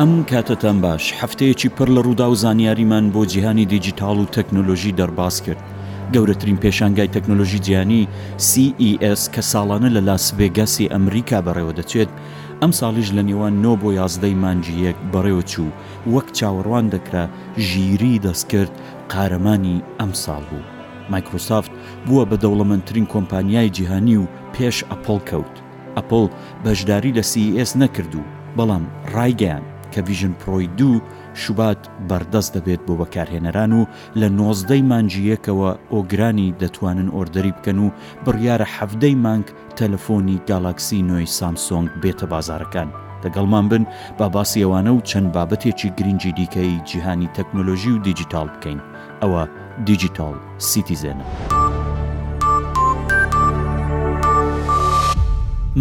ئەم کاتەتان باش هەفتەیەکی پڕ لە ڕوودا و زانیاریمان بۆ جیهانی دیجیتاڵ و تەکنۆلۆژی دەرباز کرد گەورەترین پێشانگای تەکنۆلۆژی جیانی CES کە ساڵانە لە لاس ڤێگاسی ئەمریکا بەڕێوە دەچێت ئەمساڵیش لە نێوان نۆ بۆ یازدەی مانگی یەک بەڕێوەچوو، وەک چاوەڕوان دەکرا ژیریی دەستکرد قارەمانی ئەمساڵ بوو. مایکرۆسافت بووە بە دەوڵەمەندترین کۆمپانیای جیهانی و پێش ئەپڵ کەوت. ئەپڵ بەشداری لە CES نەکردوو، بەڵام ڕایگەیاند کە ڤیژن پرۆی دوو شوبات بەردەست دەبێت بۆ بەکارهێنەران و لە نۆزدەی مانگی یەکەوە ئۆگرانی دەتوانن ئۆردەری بکەن و بڕیارە حەڤدەی مانگ تەلەفۆنی گالاکسی نۆی سامسۆنگ بێتە بازاڕەکان، لەگەڵمان بن با باسی ئەوانە و چەند بابەتێکی گرنگی دیکەی جیهانی تەکنۆلۆژی و دیجیتاڵ بکەین، ئەوە دیجیتاڵ سیتیزێنە.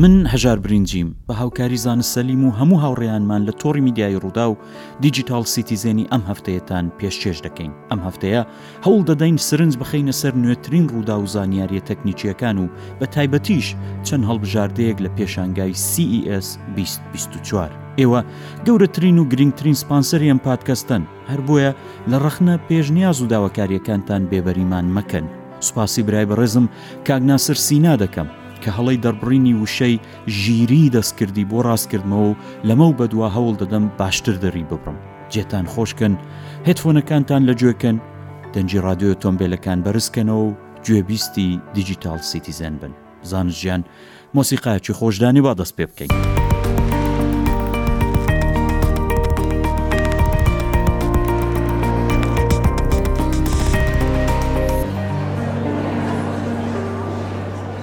من هەژار برینجیم، بە هاوکاری زانست سەلیم و هەموو هاوڕێیانمان لە تۆڕی میدیایی رووداو، دیجیتاڵ سیتیزێنی ئەم هەفتەیەتان پێشکێش دەکەین، ئەم هەفتەیە، هەوڵ دەدەین سرنج بخەینە سەر نوێترین ڕووداو و زانیارییە تەکنیکییەکان و بە تایبەتیش چەند هەڵبژاردەیەک لە پێشانگای CES بیست بیست و چوار. ئێوە گەورەترین و گرنگترین سپانسەری ئەم پادکەستەن، هەر بۆیە لە ڕەخنە، پێشنیاز و داواکارییەکانتان بێبەریمان مەکەن. سوپاسی برای بەڕێزم کاک ناسر سینا دەکەم، کە هەڵەی دەڕبڕینی وشەی، ژیریی دەستکردی، بۆ ڕاستکردمەوە و لەمەو بەدوا هەوڵ دەدەم باشتر دەریببڕم. جێتان خۆش کەن هێدفۆنەکانتان لە گوێ کەن دەنگی ڕادیۆ تۆمبێلەکان بەرز کەنەوە و گوێبیستی دیجیتاڵ سیتیزەن بن زانست جیان مۆسیقایەکی خۆشدانی با دەست پێ بکەین.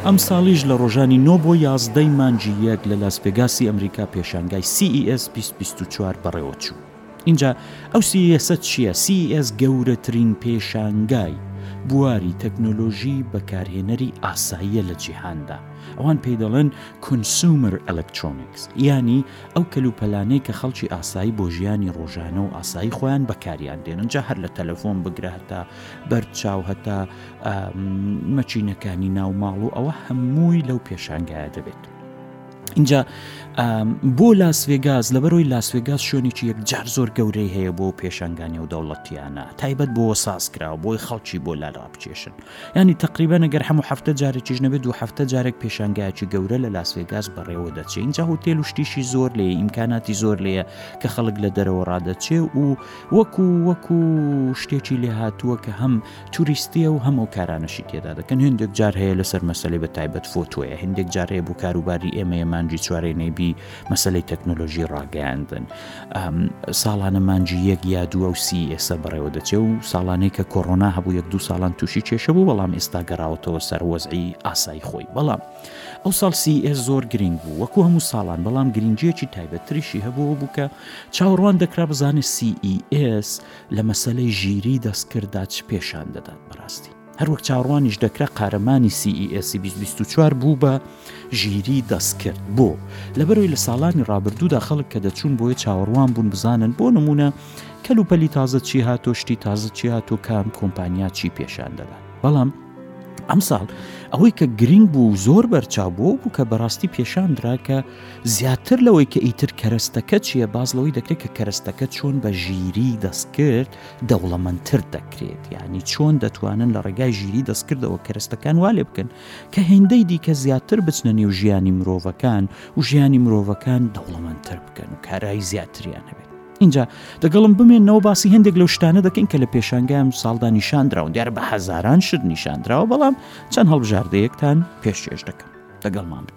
ئەمساڵیش لە ڕۆژانی نۆ بۆ یازدەی مانگی یەک لە لاسڤێگاسی ئەمریکا پێشانگای CES بیست و چوار بەڕێوە چوو. ئینجا ئەو CES-ە چییە؟ CES گەورەترین پێشانگای بواری تەکنۆلۆژی بەکارهێنەری ئاساییە لە جیهاندا. ئەوان پێی دەڵێن Consumer Electronics، یانی ئەو کەلوپەلانەی کە خەڵکی ئاسایی بۆ ژیانی ڕۆژانە و ئاسایی خۆیان بەکاریان دێنن، جا هەر لە تەلەفۆن بگرە هەتا بەردچاو هەتا مەکینەکانی ناو ماڵ و ئەوە هەمووی لەو پێشانگایە دەبێت. اینجا بۆ لاسڤێگاز لەبەرۆی لاسڤێگاز شوێنێکی یەکجار زۆر گەورەی هەیە بۆ پێشنگانی و دەوڵەتیانە تایبەت بۆ ساز کراوە بۆی خەڵکی بۆ لالا بچێشن ینی تقریبا نەگەر هەموو هەفتە جارێکیش نەبێت دو هەفتە جارێک پێشنگایکی گەورە لە لاسڤێگاز بەڕێوە دەچێت اینجا هوتێل و شتیشی زۆر لێ ئیمکاناتی زۆر لێە کە خەڵک لە دەرەوە ڕادەچێ و وەکو وەکو شتێکی لێ هاتووە کە هەم توریستیە و هەمەو کارانەشی تێدا دەکەن هندێک جار هەیە لەسەر مەسلەی بە تایبەت فۆتۆیە هندێک جار هەیە بۆ کاروباری ئێمەیە مانجی چوارەی نەیبی مەسلەی تەکنۆلۆژی ڕاگەیاندن ساڵانە مانجی یەک یا دووە و سی ئێستا بەڕێوە دەچێ و ساڵانەی کە کۆرۆنا هەبوو یەک دو ساڵان تووشی کێشە بوو بەڵام ئێستا گەڕاوەتەوە سەر وەزعی ئاسایی خۆی بەڵام ئەو ساڵ سی ئێ زۆر گرنگ بوو وەکو هەموو ساڵان بەڵام گرنجیەکی تایبەتریشی هەبوو بووکە چاوەڕوان دەکرا بزانێت CES لە مەسەلەی ژیریی دەستکرددا چ پێشان دەدات بەڕاستی؟ هەروەک چاوەڕوانیش دەکرا قارەمانی CES بیست بیست و چوار بوو بە ژیریی دەستکرد بۆ لەبەرەوەی لە ساڵانی ڕابردوودا خەڵک کە دەچوون بۆیە چاوەڕوان بوون بزانن بۆ نمونە کەلوپەلی تازە چی هاتۆ شتی تازە چی هاتۆ کام کۆمپانیا چی پێشان دەدات بەڵام ئەمساڵ ئەوەی کە گرنگ بوو زۆر بەرچاو بوو بوو کە بەڕاستی پێشاندرا کە زیاتر لەوەی کە ئیتر کەرەستەکە چییە، باس لەوەی دەکرێت کە کەرەستەکە چۆن بە ژیریی دەستکرد دەوڵەمەندتر دەکرێت، یانی چۆن دەتوانن لە ڕێگای ژیریی دەستکردەوە کەرەستەکان وا لێ بکەن کە هێندەی دیکە زیاتر بچنە نێو ژیانی مرۆڤەکان و ژیانی مرۆڤەکان دەوڵەمەندتر بکەن و کارایی زیاتریان هەبێت. اینجا دەگەڵم بمێنەوە باسی هەندێک لەو شتانە دەکەین کە لە پێشانگام ساڵدا نیشاندراون دیار بە هەزاران شت نیشاندراوە بەڵام چەند هەڵبژاردەیەکتان پێشێش دەکەم دەگەڵمان بن.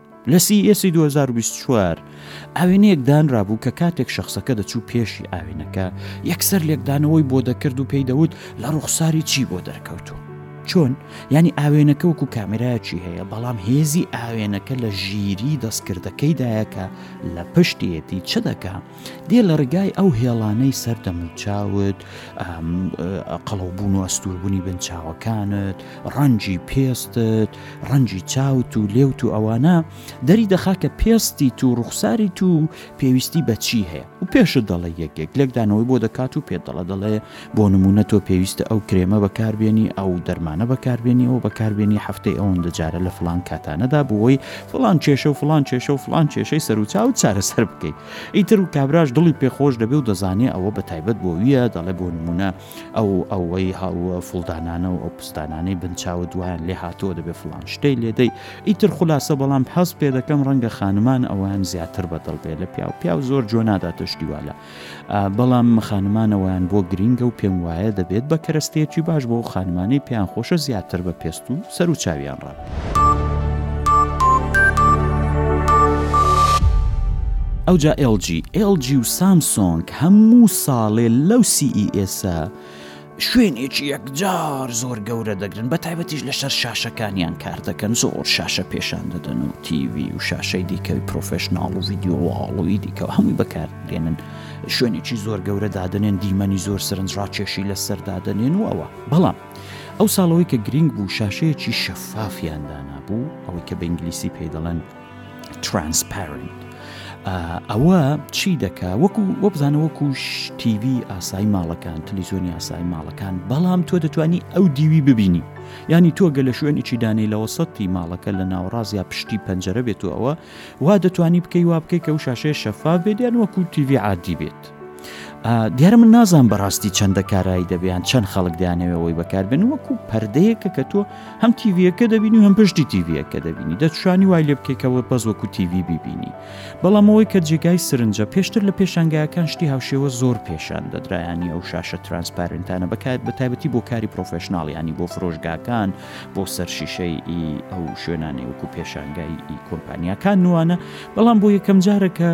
لە سی ی دوو هەزار و بیست و چوار، ئاوێنەیەک دانرابوو کە کاتێک شەخسەکە دەچوو پێشی ئاوێنەکە، یەکسەر لێکدانەوەی بۆ دەکرد و پێی دەوت لە ڕوخساری چی بۆ دەرکەوتووە. چۆن؟ یانی ئاوێنەکە وەکو کامێرایەکی هەیە، بەڵام هێزی ئاوێنەکە لە ژیریی دەستکردەکەیدایە کە لە پشتیەتی، چ دەکا؟ دێ لە ڕگای ئەو هێڵانەی سەر دەموچاوت قەڵەوبوون و ئەستوربوونی بن چاوەکانت ڕەنجی پێستت ڕەنجی چاوت و لێوت و ئەوانە دەری دەخا کە پێستی تو ڕوخساری تو پێویستی بەچی هەیە و پێشت دەڵێ یەکێک لێکدانەوەی بۆ دەکات و پێ دەڵە دەڵێ بۆ نمونە تۆ پێویستە ئەو کرێمە بەکاربێنی ئەو دەرمانە بەکاربێنی ئەو بەکاربێنی هەفتەی ئەوەندە جارە لە فلان کاتانەدا بۆی فلان کێشە و فلان کێشە و فلان کێشەی سەرچاو چارەسەر بکەیت ئیتر و کابراش دڵی پێخۆش دەبێ و دەزانێ ئەوە بە تایبەت بۆ ویە دەڵێ بۆ نمونە ئەو ئەوەی هاوە فڵدانانە و ئەو پستانانەی بنچاوە دوایان لێ هاتووە دەبێ فلان شتەی لێدەی ئیتر خلاصە بەڵام هەست پێ دەکەم ڕەنگە خانمان ئەوان زیاتر بەدڵ بێ لە پیاو پیاو زۆر جۆ ناداتە شتیوالە بەڵام خانمانەوەیان بۆ گرینگە و پێم وایە دەبێت بە کەرەستەیەکی باش بۆ خانمانەی پێیان خۆشە زیاتر بە پێست و سەر و چاویان ڕابێت. ئەوجا ئێڵ جی ئێڵ جی و سامسۆنگ هەموو ساڵێ لەو سی ئی ئێسە، شوێنێکی یەکجار زۆر گەورە دەگرن بە تایبەتیش لەسەر شاشەکانیان کار دەکەن زۆر شاشە پێشان دەدەن و تیV و شاشەی دیکەوی پرۆفشنناڵ و ڤیددیۆواڵوی دیکەەوە هەمووی بەکاردێنن شوێنێکی زۆر گەورە دادنێن دیمەنی زۆر سەرنجڕاکێشی لەسەر دادنێن و ئەوە بەڵام ئەو ساڵەوەی کە گرنگ بوو شاشەیەکی شەفافیان دانابوو ئەوەی کە بە ئینگلیسی پێی دەڵێن ترانسپارنت ئەوە چی دەکا وەکو وە بزانە وەکو TV ئاسایی ماڵەکان تلیزۆنی ئاسایی ماڵەکان بەڵام تۆ دەتوانی ئەو دیوی ببینی ینی تۆگە لە شوێنێکی دانەی لەوە سەتی ماڵەکە لە ناوڕاز یا پشتی پەنجەرە بێت و ئەوە وا دەتوانی بکەی وا بکەی کە و شاشەیە شەفا بێت یان وەکو TV عادی بێت. دیارە من نازان بەڕاستی چەندە کارایی دەبیان چەند خەڵک دانەوێەوەی بەکاربن وەکو پەردەیەکە کە تۆ هەم تیڤەکە دەبینی و هەم پشتی تیڤەکە دەبینی دەتشانی وای لێ بکەیتەوە بەس وەکو تیڤی ببینی بەڵام ئەوەی کە جێگای سرنجە پێشتر لە پێشانگایەکان شتی هاوشێوە زۆر پێشان دەدرایانی ئەو شاشە ترانسپارنتانە بەکات بە تایبەتی بۆ کاری پرۆفشنناڵیانی بۆ فرۆشگاکان بۆ سەر شیشەی ئی ئەو شوێنانی وەکو پێشانگایی ئی کۆمپانیاکان نوانە بەڵام بۆ یەکەم جارەکە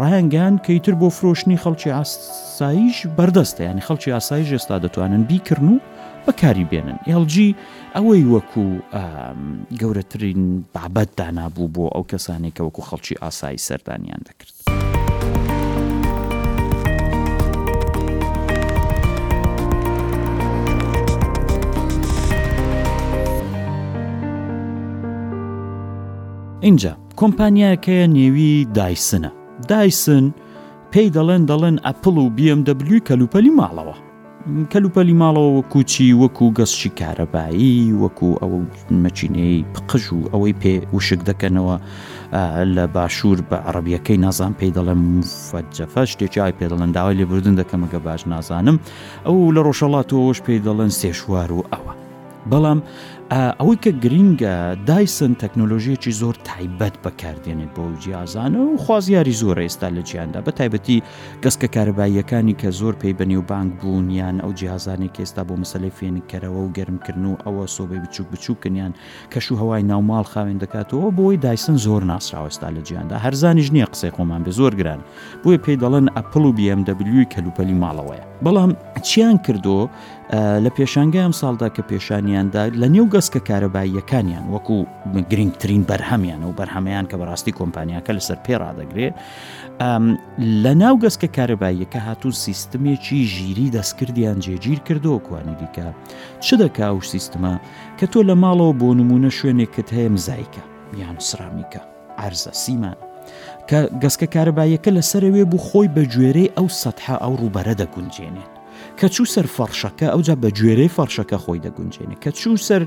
ڕایانگەیان کە ئیتر بۆ فرۆشتنی خەڵکی ئاساییش بەردەستە ینی خەڵکی ئاساییش ئێستا دەتوانن بیکردن و بەکاری بێنن ئێڵ جی ئەوەی وەکو گەورەترین بابەت دانابوو بۆ ئەو کەسانەی کە وەکو خەڵکی ئاسایی سەردانیان دەکرد. ئینجا کۆمپانیاکەیە نێوی دایسنە دایسن پێی دەڵێن دەڵێن ئەپڵ و بی ئەم دەبلیوی کەلوپەلی ماڵەوە. کەلوپەلی ماڵەوە وەکوو چی وەکوو گەسچی کارەبایی وەکوو ئەوە مەچینەی پقژ و ئەوەی پێ وشک دەکەنەوە لە باشوور بە عربیەکەی نازان پێی دەڵێم فەجەفە شتێکی ئای پێ دەڵێن داوای لێبوردن دەکەمەگە باش نازانم ئەو لە ڕۆژەڵاتەوەش پێی دەڵێن سێشوار و ئەوە بەڵام ئەوەی کە گرینگە دایسن تەکنۆلۆژیەکی زۆر تایبەت بەکاردێنێت بۆ جیازانە و خوازیاری زۆر ئێستا لە جیاندا بە تایبەتی گەسکە کارەباییەکانی کە زۆر پێی بەنێوبانگ بوون یان ئەو جیهازانەی کە ئێستا بۆ مەسەلەی فێنککەرەوە و گەرمکردن و ئەوە سۆبەی بچووک بچووکن یان کەش و هەوای ناوماڵ خاوێن دەکاتەوە بۆی دایسن زۆر ناسراوە ئێستا لە جیهاندا هەرزانیش نییە قسەی خۆمان بێ زۆر گران بۆیە پێی دەڵێن ئەپڵ و بی ئەم دەبلیوی کەلوپەلی ماڵەوەیە بەڵام چیان کردو لە پێشانگای ئەم ساڵدا کە پێشانیاندا لە نێو گەسکە کارەباییەکانیان وەکو گرنگترین بەرهەمیان و بەرهەمیان کە بەڕاستی کۆمپانیاکە لەسەر پێ ڕادەگرێت لە ناو گەسکە کارەباییەکە هاتوو سیستمێکی ژیری دەستکردیان جێگیر کردو کوانی دیکە چ دەکا و سیستمە کە تۆ لە ماڵەوە بۆ نمونە شوێنێکت هەیە مزایکە یان سرامیکە ئارزە سیمان کە گەسکە کارەباییەکە لە سەرەوێ بوو خۆی بە گوێرەی ئەو سەدحە ئەو ڕوبەرە دەگونجێنێت کە چوو سەر فەرشەکە ئەوجا بە گوێرەی فەرشەکە خۆی دەگونجێنێ کە چوو سەر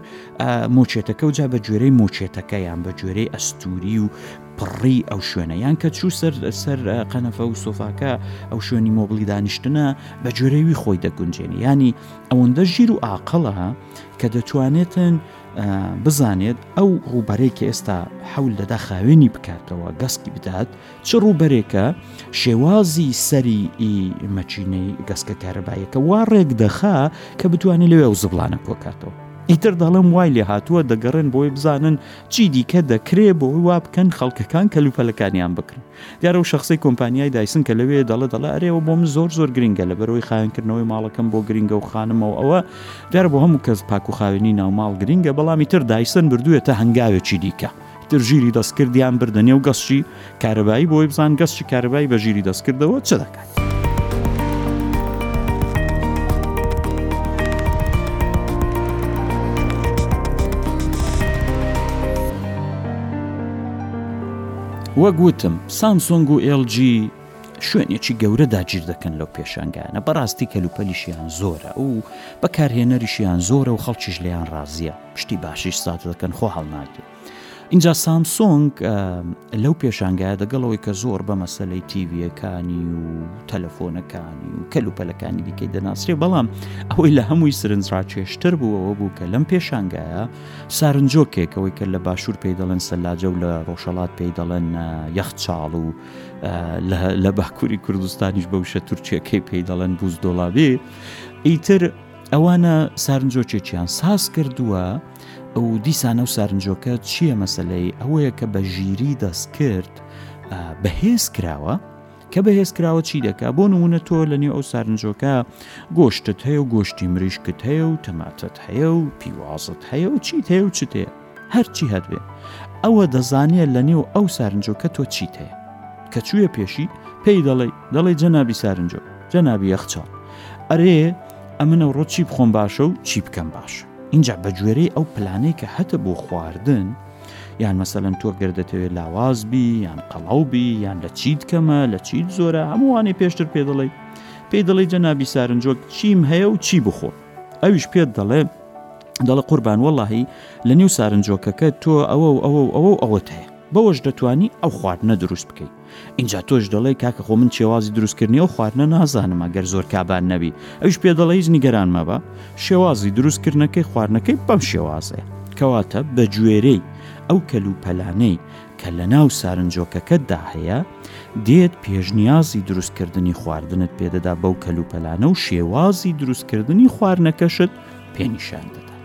مۆچێتەکە و جا بە گوێرەی مۆچێتەکەیان بە گوێرەی ئەستوری و پڕی ئەو شوێنە یان کە چوو سەر سەر قەنەفە و سۆفاکە ئەو شوێنی مۆبلی دانیشتنە بە جۆرەوی خۆی دەگونجێنی ینی ئەوەندە ژیر و ئاقلە کە دەتوانێتن بزانێت ئەو ڕووبەرەی کە ئێستا حول دەدا خاوێنی بکاتەوە گەسکی بدات چ ڕووبەرێکە شێوازی سەری مەچینەی گەسکە کارەبایەکە وا ڕێک دەخا کە بتوانێت لەوێ و زبلانە کۆکاتەوە ئیتر دەڵم وای لێ هاتووە دەگەڕێن بۆی بزانن چی دیکە دەکرێ بۆ ئەوی وابکەن خەڵکەکان کەلوپەلەکانیان بکڕن؟ دیارە ئەو شەخسەی کۆمپانیای دایسن کە لەوێ دەڵێ دەڵێ ئەرێ ئەوە بۆ من زۆر زۆر گرنگە لەبەرەوەی خاوێنکردنەوەی ماڵەکەم بۆ گرنگە و خانمە و ئەوە دیارە بۆ هەموو کەس پاکوخاوێنی ناوماڵ گرنگە بەڵام ئیتر دایسن بردوویەتە هەنگاوێکی دیکە ئیتر ژیری دەستکردیان بردە نێو گەشتی کارەبایی بۆی بزان گەشتی کارەبای بە ژیری دەستکردەوە چ دەکات. وەک وتم سامسۆنگ و LG شوێنێکی گەورە داگیر دەکەن لەو پێشانگانە بەڕاستی کەلوپەلیشیان زۆرە و بەکارهێنەریشیان زۆرە و خەڵکیش لیان ڕازیە پشتی باشیش سات دەکەن خۆ هەڵناگرێت ئینجا سامسۆنگ لەو پێشانگایە دەگەڵ ئەوەی کە زۆر بە مەسلەی تیڤەکانی و تەلەفۆنەکانی و کەل و پەلەکانی دیکەی دەناسرێ بەڵام ئەوەی لە هەمووی سرنجڕاکێشتر بووەوە بوو کە لەم پێشانگایە سارنجۆکێکەوەی کە لە باشوور پێی دەڵێن سەلاجە و لە ڕۆژەڵات پێی دەڵێن یەخچاڵ و لە باکووری کوردستانیش بە وشە تورکیەکەی پێی دەڵێن بوز دۆڵاوی ئیتر ئەوانە سارنجۆکێکیان ساز کردووە ئەو دیسان ئەو سارنجۆکە چییە مەسلەی ئەوەیە کە بە ژیری دەست کرد بەهێز کراوە کە بەهێز کراوە چی دەکا بۆ نمونە تۆ لە نێو ئەو سارنجۆکە گۆشتت هەیە و گۆشتی مریشکت هەیە و تەماتەت هەیە و پیوازت هەیە و چیت هەیە و چت هەیە هەرچی هەت بێ ئەوە دەزانێت لە نێو ئەو سارنجۆکە تۆ چیت هەیە کە چویە پێشی پێی دەڵێ دەڵێ جەنابی سارنجۆ جەنابی یەخچال ئەرێ ئەمنە ڕۆ چی بخۆم باشە و چی بکەم باشە ئینجا بە گوێرەی ئەو پلانەی کە هەتە بۆ خواردن یان مەسەلەن تۆ گەر دەتەوێت لاواز بی یان قەڵاو بی یان لە چیت کەمە لە چیت زۆرە هەمووانەی پێشتر پێ دەڵێ پێی دەڵی جەنابی سارنجۆک چیم هەیە و چی بخۆ ئەویش پێت دەڵێ دەڵە قوربان وەڵی لە نێو سارنجۆکەکە تۆ ئەوە و ئەوە و ئەوە و ئەوەت هەیە بەوەش دەتانی ئەو خواردنە دروست بکەیت ئینجا تۆش دەڵێی کاکە خۆ من چێوازی دروستکردنی ئەو خواردنە نازانم ئەگەر زۆر کابان نەبی ئەوش پێ دەڵێ هیچ نیگەران مەبە شێوازی دروستکردنەکەی خواردنەکەی بەم شێوازەیە کەواتە بە گوێرەی ئەو کەل و پەلانەی کە لە ناو سارنجۆکەکەتدا هەیە دێت پێشنیازی دروستکردنی خواردنت پێدەدا بەو کەل و پەلانە و شێوازی دروستکردنی خواردنەکەشت پێنیشان دەدا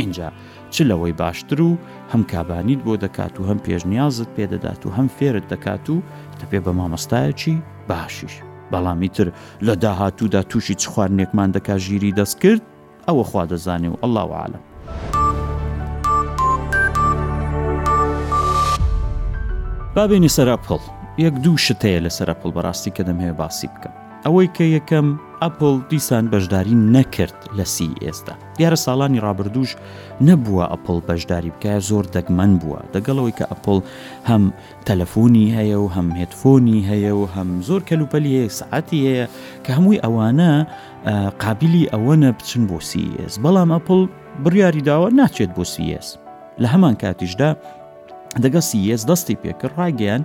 اینجا چ لەوەی باشتر و هەم کابانیت بۆ دەکات و هەم پێشنیازت پێ دەدات و هەم فێرت دەکات و دەبێت بە مامۆستایەکی باشیش. بەڵام ئیتر لە داهاتوودا تووشی چ خواردنێکمان دەکات ژیری دەست کرد ئەوە خوا دەزانێ و اللە اعلم. با بێینە سەر ئەپڵ یەک دوو شت هەیە لەسەر ئەپڵ بەڕاستی کە دەمهەوێ باسی بکەم ئەوەی کە یەکەم ئەپڵ دیسان بەشداری نەکرد لە سی ئێستا دیارە ساڵانی ڕابردووش نەبووە ئەپڵ بەشداری بکایە زۆر دەگمەن بووە دەگەڵەوەی کە ئەپڵ هەم تەلەفۆنی هەیە و هەم هێتفۆنی هەیە و هەم زۆر کەلوپەلی هەیە سعاتی هەیە کە هەمووی ئەوانە قابلی ئەوەنە بچن بۆ سیس بەڵام ئەپڵ بڕیاری داوە ناچێت بۆ سیس لە هەمان کاتیشدا دەگە سیس دەستی پێکرد ڕاگەیان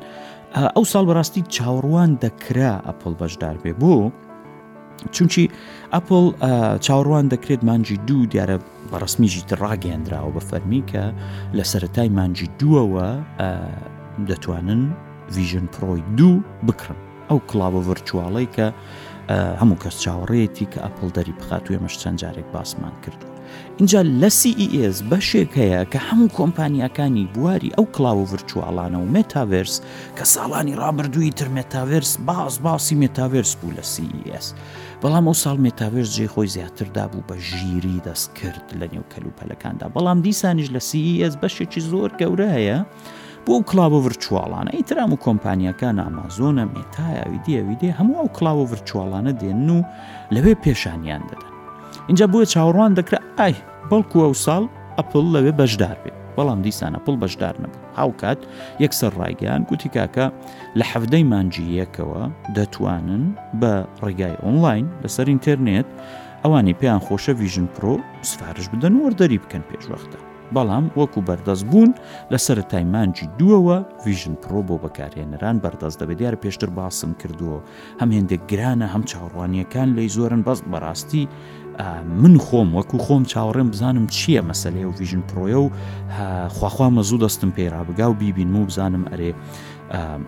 ئەو ساڵ بەڕاستی چاوەڕوان دەکرا ئەپڵ بەشدار بێ بوو چونکی ئەپل چاوەڕوان دەکرێت مانجی دوو دیارە بەڕسمیژی ڕاگەیەنراوە بە فەرمی کە لە سەتای مانجی دووەوە دەتوانن ڤژن پرۆی دوو بکڕن ئەو کڵاوە ڤەرچواڵەی کە هەموو کەس چاوەڕێتی کە ئەپل دەری بخات و ئێمەش چەند جارێک باسمان کردو ئینجا لە CES بەشێک هەیە کە هەموو کۆمپانیاکانی بواری ئەو کڵاوە ڤرچوواڵانە و مێتاڤێرس کە ساڵانی ڕابردووی تر مێتاڤێرس باز باسی مێتاڤێرس بوو لە CES بەڵام ئەو ساڵ مێتاڤێرس جێ خۆی زیاتردا بوو بە ژیری دەست کرد لە نێو کەلوپەلەکاندا بەڵام دیسانیش لە CES بەشێکی زۆر گەورە هەیە بۆ ئەو کڵاوە ڤرچوواڵانە ئیترام و کۆمپانیەکان ئامازۆنە مێتایاوی دیویدێ هەموو ئەو کڵاوە ڤرچوواڵانە دێن و لەوێ پێشانیان دەدەن ئینجا بۆیە چاوەڕوان دەکرا ئای بەڵکو ئەوساڵ ئەپڵ لەوێ بەشدار بێت بەڵام دیسانە پڵ بەشدار نەبوو هاوکات یەکسەر ڕایگەیان گوتی کاکە لە حەفدەی مانجی یەکەوە دەتوانن بە ڕێگای ئۆنلاین لەسەر ئینتەرنێت ئەوانی پێیان خۆشە ویژن پرۆ سفارش بدەن و وەردەری بکەن پێشوەختە بەڵام وەکو بەردەست بوون لە سەرەتای مانجی دووەوە ویژن پرۆ بۆ بەکارهێنەران بەردەست دەبێت دیارە پێشتر باسم کردووە هەم هێندێک گرانە هەم چاوڕوانیەکان لێی زۆرن بەس بەڕاستی من خۆم وەکو خۆم چاوەڕێم بزانم چییە مەسلەیە و ویژن پرۆیە و خواخوا مەزوو دەستم پێی ڕابگا و بیبین و بزانم ئەرێ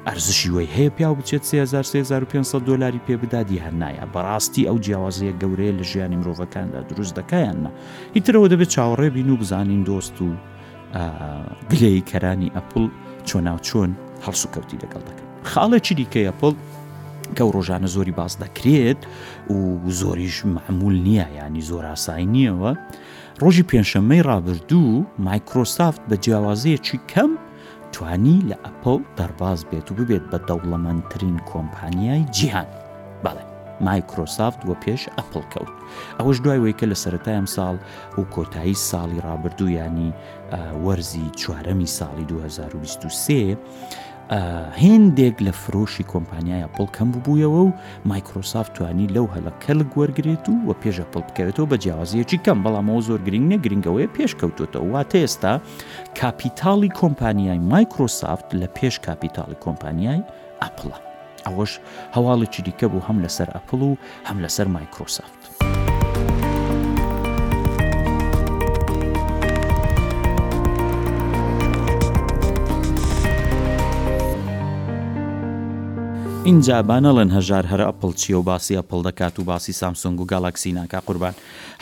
ئەرزشی وی هەیە پیا بچێت 3500 دلاری پێ بدادی هەر نایە بەڕاستی ئەو جیاوازەیە گەورەیە لە ژیانی مرۆڤەکاندا دروست دەکایاننا ئیترەوە دەبێت چاوەڕێ بین و بزانین دۆست و گلەیی کەرانی ئەپل چۆناوچۆن هەڵسوکەوتی لەگەڵ دەکەن خاڵێکی دیکەی ئەپل کە و ڕۆژانە زۆری باز دەکرێت و زۆریش معمول نییە ینی زۆر ئاسایی نییەوە ڕۆژی پێنجشەممەی ڕابردوو مایکرۆسافت بە جیاوازەیەکی کەم توانی لە ئەپل دەرباز بێت و ببێت بە دەوڵەمەندترین کۆمپانیای جیهان بەڵێ مایکرۆسافت وە پێش ئەپل کەوت ئەوەش دوای وەی کە لە سەتای ئەم ساڵ بۆ کۆتایی ساڵی ڕابردوو ینی وەرزی چوارەمی ساڵی 2023 هێندێک لە فرۆشی کۆمپانیایە پڵ کەم ببوویەوە و مایکرۆسافت توانی لەو هەلە کەلک وەرگێت و و پێشە پڵ بکەوێتەوە بە جیاوازیەکی کەم بەڵامەوە زۆر گرنگ نە گرنگەوەی پێش کەوتوتەوە واتە ئێستا کاپیتاڵی کۆمپانیای مایکرۆسافت لە پێش کاپیتاڵی کۆمپانیای ئەپڵە ئەوەش هەواڵێکی دیکە بوو هەم لەسەر ئەپڵ و هەم لەسەر مایکرۆسافت ئینجا با نەڵێن هەژار هەر ئەپڵ چیە و باسی ئەپڵ دەکات و باسی سامسۆنگ و گالاکسی ناکا قوربان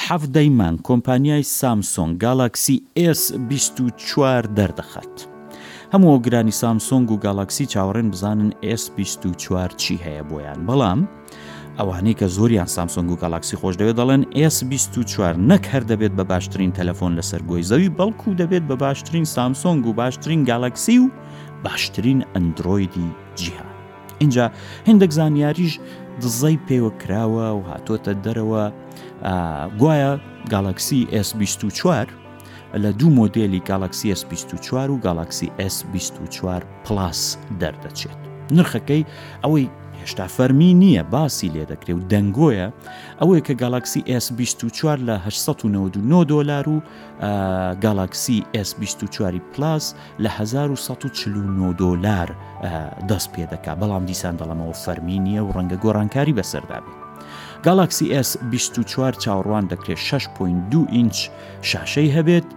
حەڤدەی مانگ کۆمپانیای سامسۆنگ گالاکسی ئێس 24 دەردەخات هەموو ئەو گرانی سامسۆنگ و گالاکسی چاوەڕێن بزانن ئێس 24 چی هەیە بۆیان بەڵام ئەوانەی کە زۆریان سامسۆنگ و گالاکسی خۆش دەوێت دەڵێن S24 نەک هەر دەبێت بە باشترین تەلەفۆن لەسەر گۆی زەوی بەڵکو دەبێت بە باشترین سامسۆنگ و باشترین گالاکسی و باشترین ئەندرۆیدی جیهان اینجا هندێک زانیاریش دزەی پێوە کراوە و هاتۆتە دەرەوە گوایە گالاکسی S24 لە دوو مۆدێلی گالاکسی ئێس بیست و چوار و گالاکسی ئێس بیست و چوار پڵاس دەردەچێت نرخەکەی ئەوەی هێشتا فەرمی نییە باسی لێ دەکرێ و دەنگۆیە ئەوەیە کە گالاکسی S24 لە 1999 دلار و گالاکسی S24 پلاس لە 1940 دلار دەست پێ دەکا بەڵام دیسان دەڵەمەوە فەرمی نییە و ڕەنگە گۆڕانکاری بەسەردا بێت گالاکسی S24 چاوەڕوان دەکرێت 6.2 ئینچ شاشەی هەبێت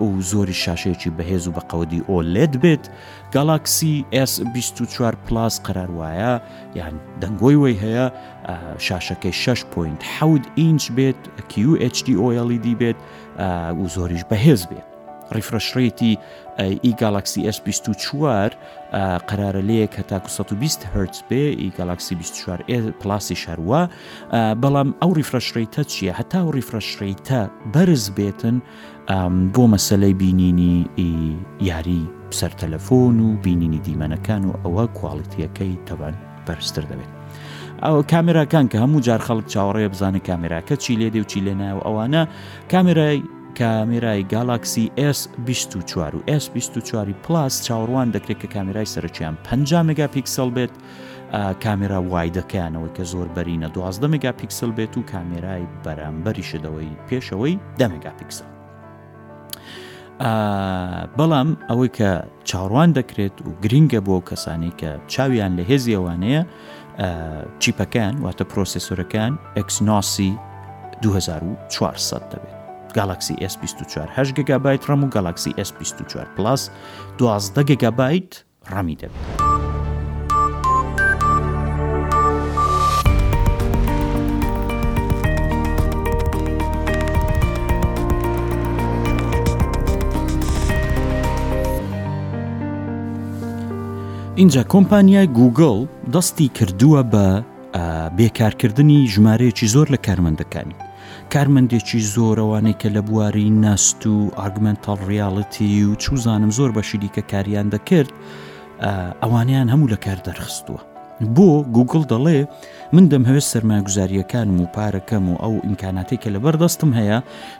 و زۆری شاشەیەکی بەهێز و بە قەودی ئۆلێت بێت گالاکسی S24 پلاس قەرار وایە یان دەنگۆی وی هەیە شاشەکەی 6.7 ئینچ بێت QHD OLED بێت و زۆریش بەهێز بێت ڕیفرەشڕێتی ئی گالاکسی S24 قەرارە لەیەک هەتاکو 120 هرتز بێ ئی گالاکسی 24 پلاسی شەروە بەڵام ئەو ڕیفرەش ڕیتە چییە هەتا و ڕیفرەش ڕیتە بەرز بێتن بۆ مەسلەی بینینی یاری سەر تەلەفۆن و بینینی دیمەنەکان و ئەوە کواڵیتیەکەی تەبان بەرزتر دەبێت ئەو کامێراکان کە هەموو جار خەڵک چاوەڕێ بزانە کامێراکە چی لێ دێ و چی لێ نایە ئەوانە کامێرای کامێرای گالاکسی S24 و S24 پلاس چاوەڕوان دەکرێت کە کامێرای سەرچیان 5 مگا پیکسل بێت کامێرا وایدەکەیانەوەی کە زۆر بەرینە دوازدە مێگا پیکسل بێت و کامێرای بەرامبەری شدەوەی پێشەوەی دە مێگا پیکسل بەڵام ئەوەی کە چاڕوان دەکرێت و گرینگە بۆ کەسانی کە چاویان لە هێزی ئەوانەیە چیپەکان واتە پرۆسسۆرەکان ئەکسناسی 2400 دەبێت گالاکسی S24 گگابایت ڕەم و گالاکسی S24 پلاس 12 گگابایت ڕەمی دەبێت. ئینجا کۆمپانیای گوگل دەستی کردووە بە بێکارکردنی ژمارەیەکی زۆر لە کارمەندەکانی کارمەندێکی زۆرەوانەی کە لە بواری نەست و ئاگمنتال ڕیاڵتی و چوزانم زۆر بەشی دیکە کاریان دەکرد ئەوانیان هەموو لە کار دەرخستووە بۆ گوگل دەڵێ من دەمهوێت سەرماگوزاریەکانم و پارەکەم و ئەو ئیمکاناتی کە لە بەردەستم هەیە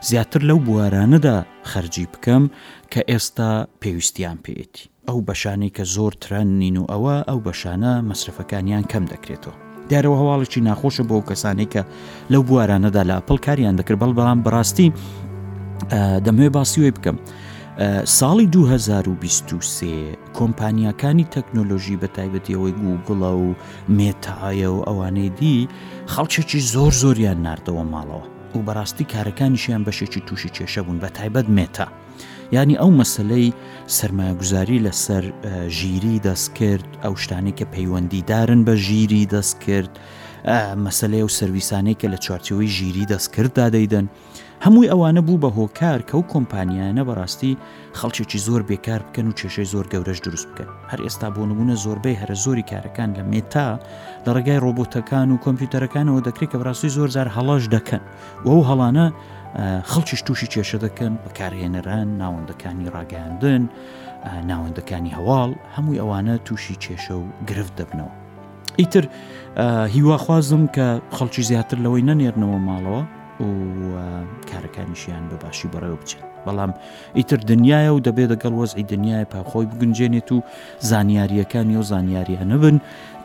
زیاتر لەو بوارانەدا خەرجی بکەم کە ئێستا پێویستیان پێێتی ئەو بەشانەی کە زۆر ترەند نین و ئەوە ئەو بەشانە مەسرەفەکانیان کەم دەکرێتەوە. دیارەوە هەواڵێکی ناخۆشە بۆ ئەو کەسانەی کە لەو بوارانەدا لە ئەپڵ کاریان دەکرد بەڵ بەڵام بەڕاستی دەمەوێ باسی وی بکەم. ساڵی 2023 کۆمپانیاکانی تەکنۆلۆژی بە تایبەتیەوەی گوگڵە و مێتاایە و ئەوانەی دی خەڵکێکی زۆر زۆریان نردەوە ماڵەوە و بەڕاستی کارەکانیشیان بەشێکی تووشی کێشە بوون بە تایبەت مێتا یانی ئەو مەسلەی سرمایەگوزاری لەسەر ژیری دەستکرد ئەو شتانی کە پەیوەندیدارن بە ژیری دەستکرد مەسلەیە و سرویسانەی کە لە چوارچەوەی ژیری دەستکرددا دەیدەن هەمووی ئەوانە بوو بە هۆکار کە و کۆمپانیانە بەڕاستی خەڵکێکی زۆر بێکار بکەن و کێشەی زۆر گەورەش دروست بکەن هەر ئێستا بۆ نمونە زۆربەی هەرە زۆری کارەکان لە مێتا لە ڕێگای ڕۆبۆتەکان و کۆمپیوتەرەکانەوە دەکرێت کە بڕاستی زۆر زار هەڵاش دەکەن و ئەو هەڵانە خەڵکیش تووشی کێشە دەکەن بەکارهێنەران ناوەندەکانی ڕاگەاندن ناوەندەکانی هەواڵ هەمووی ئەوانە تووشی کێشە و گرفت دەبنەوە ئیتر هیواخوازم کە خەڵکی زیاتر لەوەی نەنێرنەوە ماڵەوە و کارەکانیشیان بە باشی بەڕێوە بچێت بەڵام ئیتر دنیاە و دەبێت دەگەڵ وەزعی دنیای پاخۆی بگونجێنێت و زانیاریەکانی و زانیاریانە بن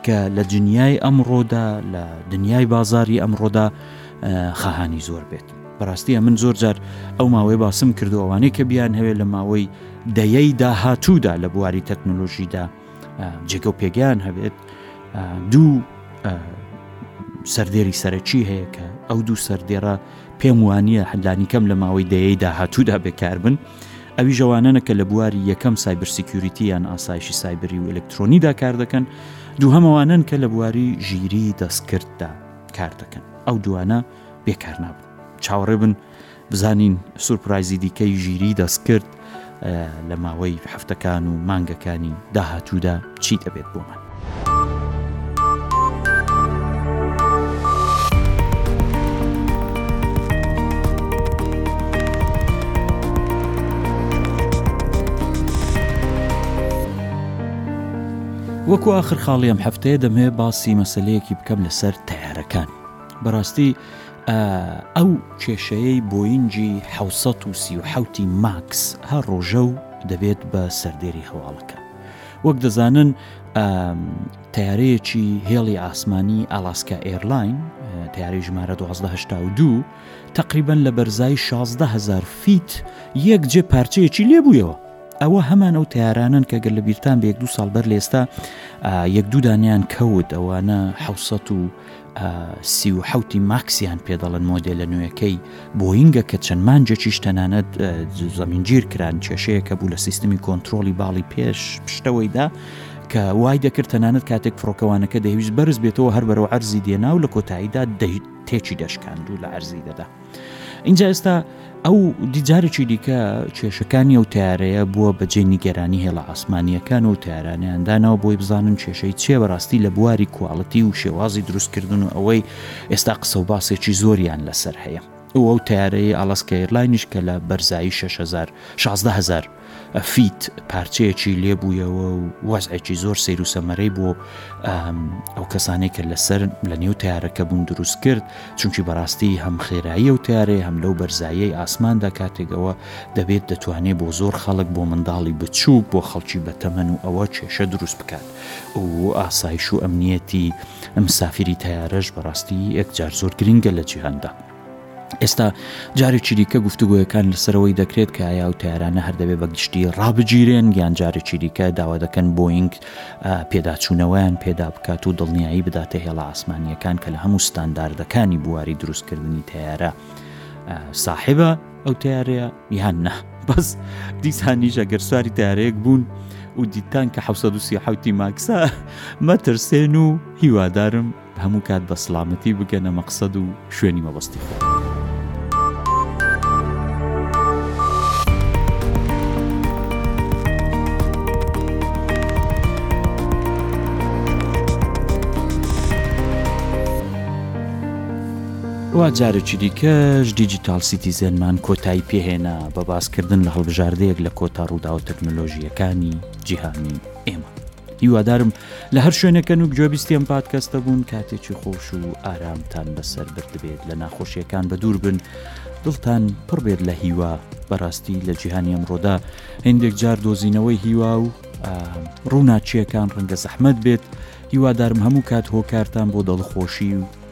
کە لە دنیای ئەمڕۆدا لە دنیای بازاری ئەمڕۆدا خەهانی زۆر بێت بەڕاستیە من زۆر جار ئەو ماوەی باسم کردو ئەوانەی کە بیان هەوێت لە ماوەی دەیەی داهاتوودا لە بواری تەکنۆلۆژیدا جێگە و پێگەیان هەبێت دوو سەردێری سەرەکی هەیە کە ئەو دوو سەردێڕە پێم وانە هەندانی کەم لە ماوەی دەیەی داهاتوودا بێکار بن ئەویش ئەوانەنە کە لە بواری یەکەم سایبر سیکیوریتی یان ئاسایشی سایبری و ئەلکترۆنیدا کار دەکەن دووهەمەوانن کە لە بواری ژیری دەستکرددا کار دەکەن ئەو دوانە بێکار نابن چاوەڕێ بن بزانین سورپرایزی دیکەی ژیری دەستکرد لە ماوەی هەفتەکان و مانگەکانی داهاتوودا چی دەبێت بۆ من؟ وەکو ئاخر خاڵی ئەم هەفتەیە دەمێ باسی مەسلەیەکی بکەم لەسەر تەیارەکان بەڕاستی ئەو کێشەیەی بۆینجی حوسەتی ماکس هەر ڕۆژە و دەبێت بە سەردێری هەواڵەکە وەک دەزانن تارەیەکی هێڵی ئاسمانی ئالاسکا ئێرلاین تارەی ژمارە 1970 تقریبن لە بەرزای 16هزار فیت یەک جێ پارچەیەکی لێبوویەوە ئەوە هەمان ئەو تارانن کە گەر لە بیرتان بە یەک دو ساڵ بەر لێستا یەک دوودانیان کەوت ئەوانە حوسەت و ئە سی و حەوت ی ماکسیان پێ دەڵێن مۆدێلە نوێیەکەی بۆینگە کە چەند مانجێکیش تەنانەت زەمینگیر کران کێشەیەکە بوو لە سیستمی کۆنتترۆلی باڵی پێش پشتەوەیدا کە وای دەکرد تەنانەت کاتێک فڕۆکەوانەکە دەویست بەرز بێتەوە هەر بەرەوە ئەرزی دێنا و لە کۆتاییدا تێکی دەشکاند و لە ئەرزی دەدا. ئینجا ئێستا ئەو دیجارێکی دیکە کێشەکانی ئەو تارەیە بووە بە جێ نیگەرانی هێڵە ئاسمانیەکان و تارانیان داناوە بۆی بزانن کێشەی چێ بەڕاستی لە بواری کوواڵەتی و شێوازی دروستکردن و ئەوەی ئێستا قسە و باسێکی زۆریان لەسەر هەیە ئەو ئەو تارەی ئالاسکە ئێرلاینیش کە لە بەرزایی 16هزار فیت پارچەیەکی لێبوویەوە و وەزعێکی زۆر سیر و سەمەرەی بۆ ئەو کەسانێک کە لەسەر لە نێو تارەکە بوون دروست کرد چونکی بەڕاستی هەم خێرایی و تارێ هەم لەو بەرزاییەی ئاسماندا کاتێکەوە دەبێت دەتوانێت بۆ زۆر خەڵک بۆ منداڵی بچووک بۆ خەڵکی بەتەمەن و ئەوە کێشە دروست بکات و ئاسایش و ئەمنیەتی ئەم سافری تارەش بەڕاستی یەکجار زۆر گرنگە لە جیهاندا. ئێستا جارێکی دیکە گفتوگۆیەکان لەسەرەوەی دەکرێت کە ئایا و تارانە هەر دەبێ بە گشتی ڕابگیرێن یان جارێکی دیکە داوا دەکەن بۆینگ پێداچوونەوەیان پێدا بکات و دڵنیایی بداتە هێڵە ئاسمانیەکان کە لە هەموو ستانداردەکانی بواری دروستکردنی تیارە ساحبە ئەو تارەیە یان نە بەس دیسانیشە گەر سواری تارەیەک بوون و دیتان کە 1970 ماکسە مەترسێن و هیوادارم هەموو کات بە سڵامەتی بگەنە مەقسەد و شوێنی مەبەستی خۆتان. وا جارێکی دیکەش دیجیتاڵ سیتیزێنمان کۆتایی پێهێنا بە باسکردن لە هەڵبژاردەیەک لە کۆتا ڕووداوە تەکنۆلۆژییەکانی جیهانی ئێمە. هیوادارم لە هەر شوێنێک کەن و گوێبیستی ئەم پادکەستە بوون کاتێکی خۆش و ئارامتان بەسەر بردبێت لە ناخۆشیەکان بە دوور بن دڵتان پڕ بێت لە هیوا بەڕاستی لە جیهانی ئەمڕۆدا هەندێک جار دۆزینەوەی هیوا و ڕووناچیەکان ڕەنگە زەحمەت بێت هیوادارم هەموو کات هۆکارتان بۆ دڵخۆشی و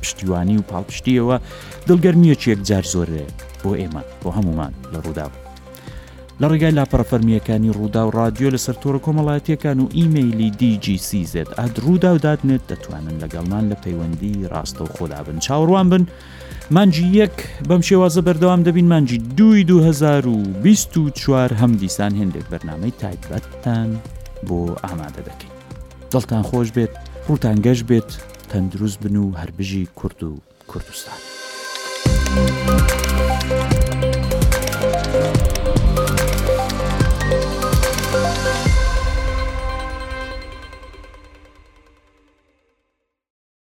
پشتیوانی و پاڵپشتیەوە دڵگەرمیەکی یەکجار زۆرێ بۆ ئێمە بۆ هەمومان لە ڕووداو لە ڕێگای لاپەڕە فەرمیەکانی ڕوودا و رادیۆ لەسەر تۆڕە کۆمەڵاتیەکان و ئیممەلی دیجیCZ ئاد ڕوودا و دادنێت دەتوانن لەگەڵمان لە پەیوەندی ڕاستە و خۆدا بن چاوەڕوان بن مانجی یەک بەم شێوازە بەردەوام دەبین مانجی دوی 2024 هەم دیسان هێندێک بەرنمەی تایبەتتان بۆ ئامادە دەکەین دڵتان خۆش بێت ڕوتان گەش بێت تەندروست بن و هەر بژی کورد و کوردستان.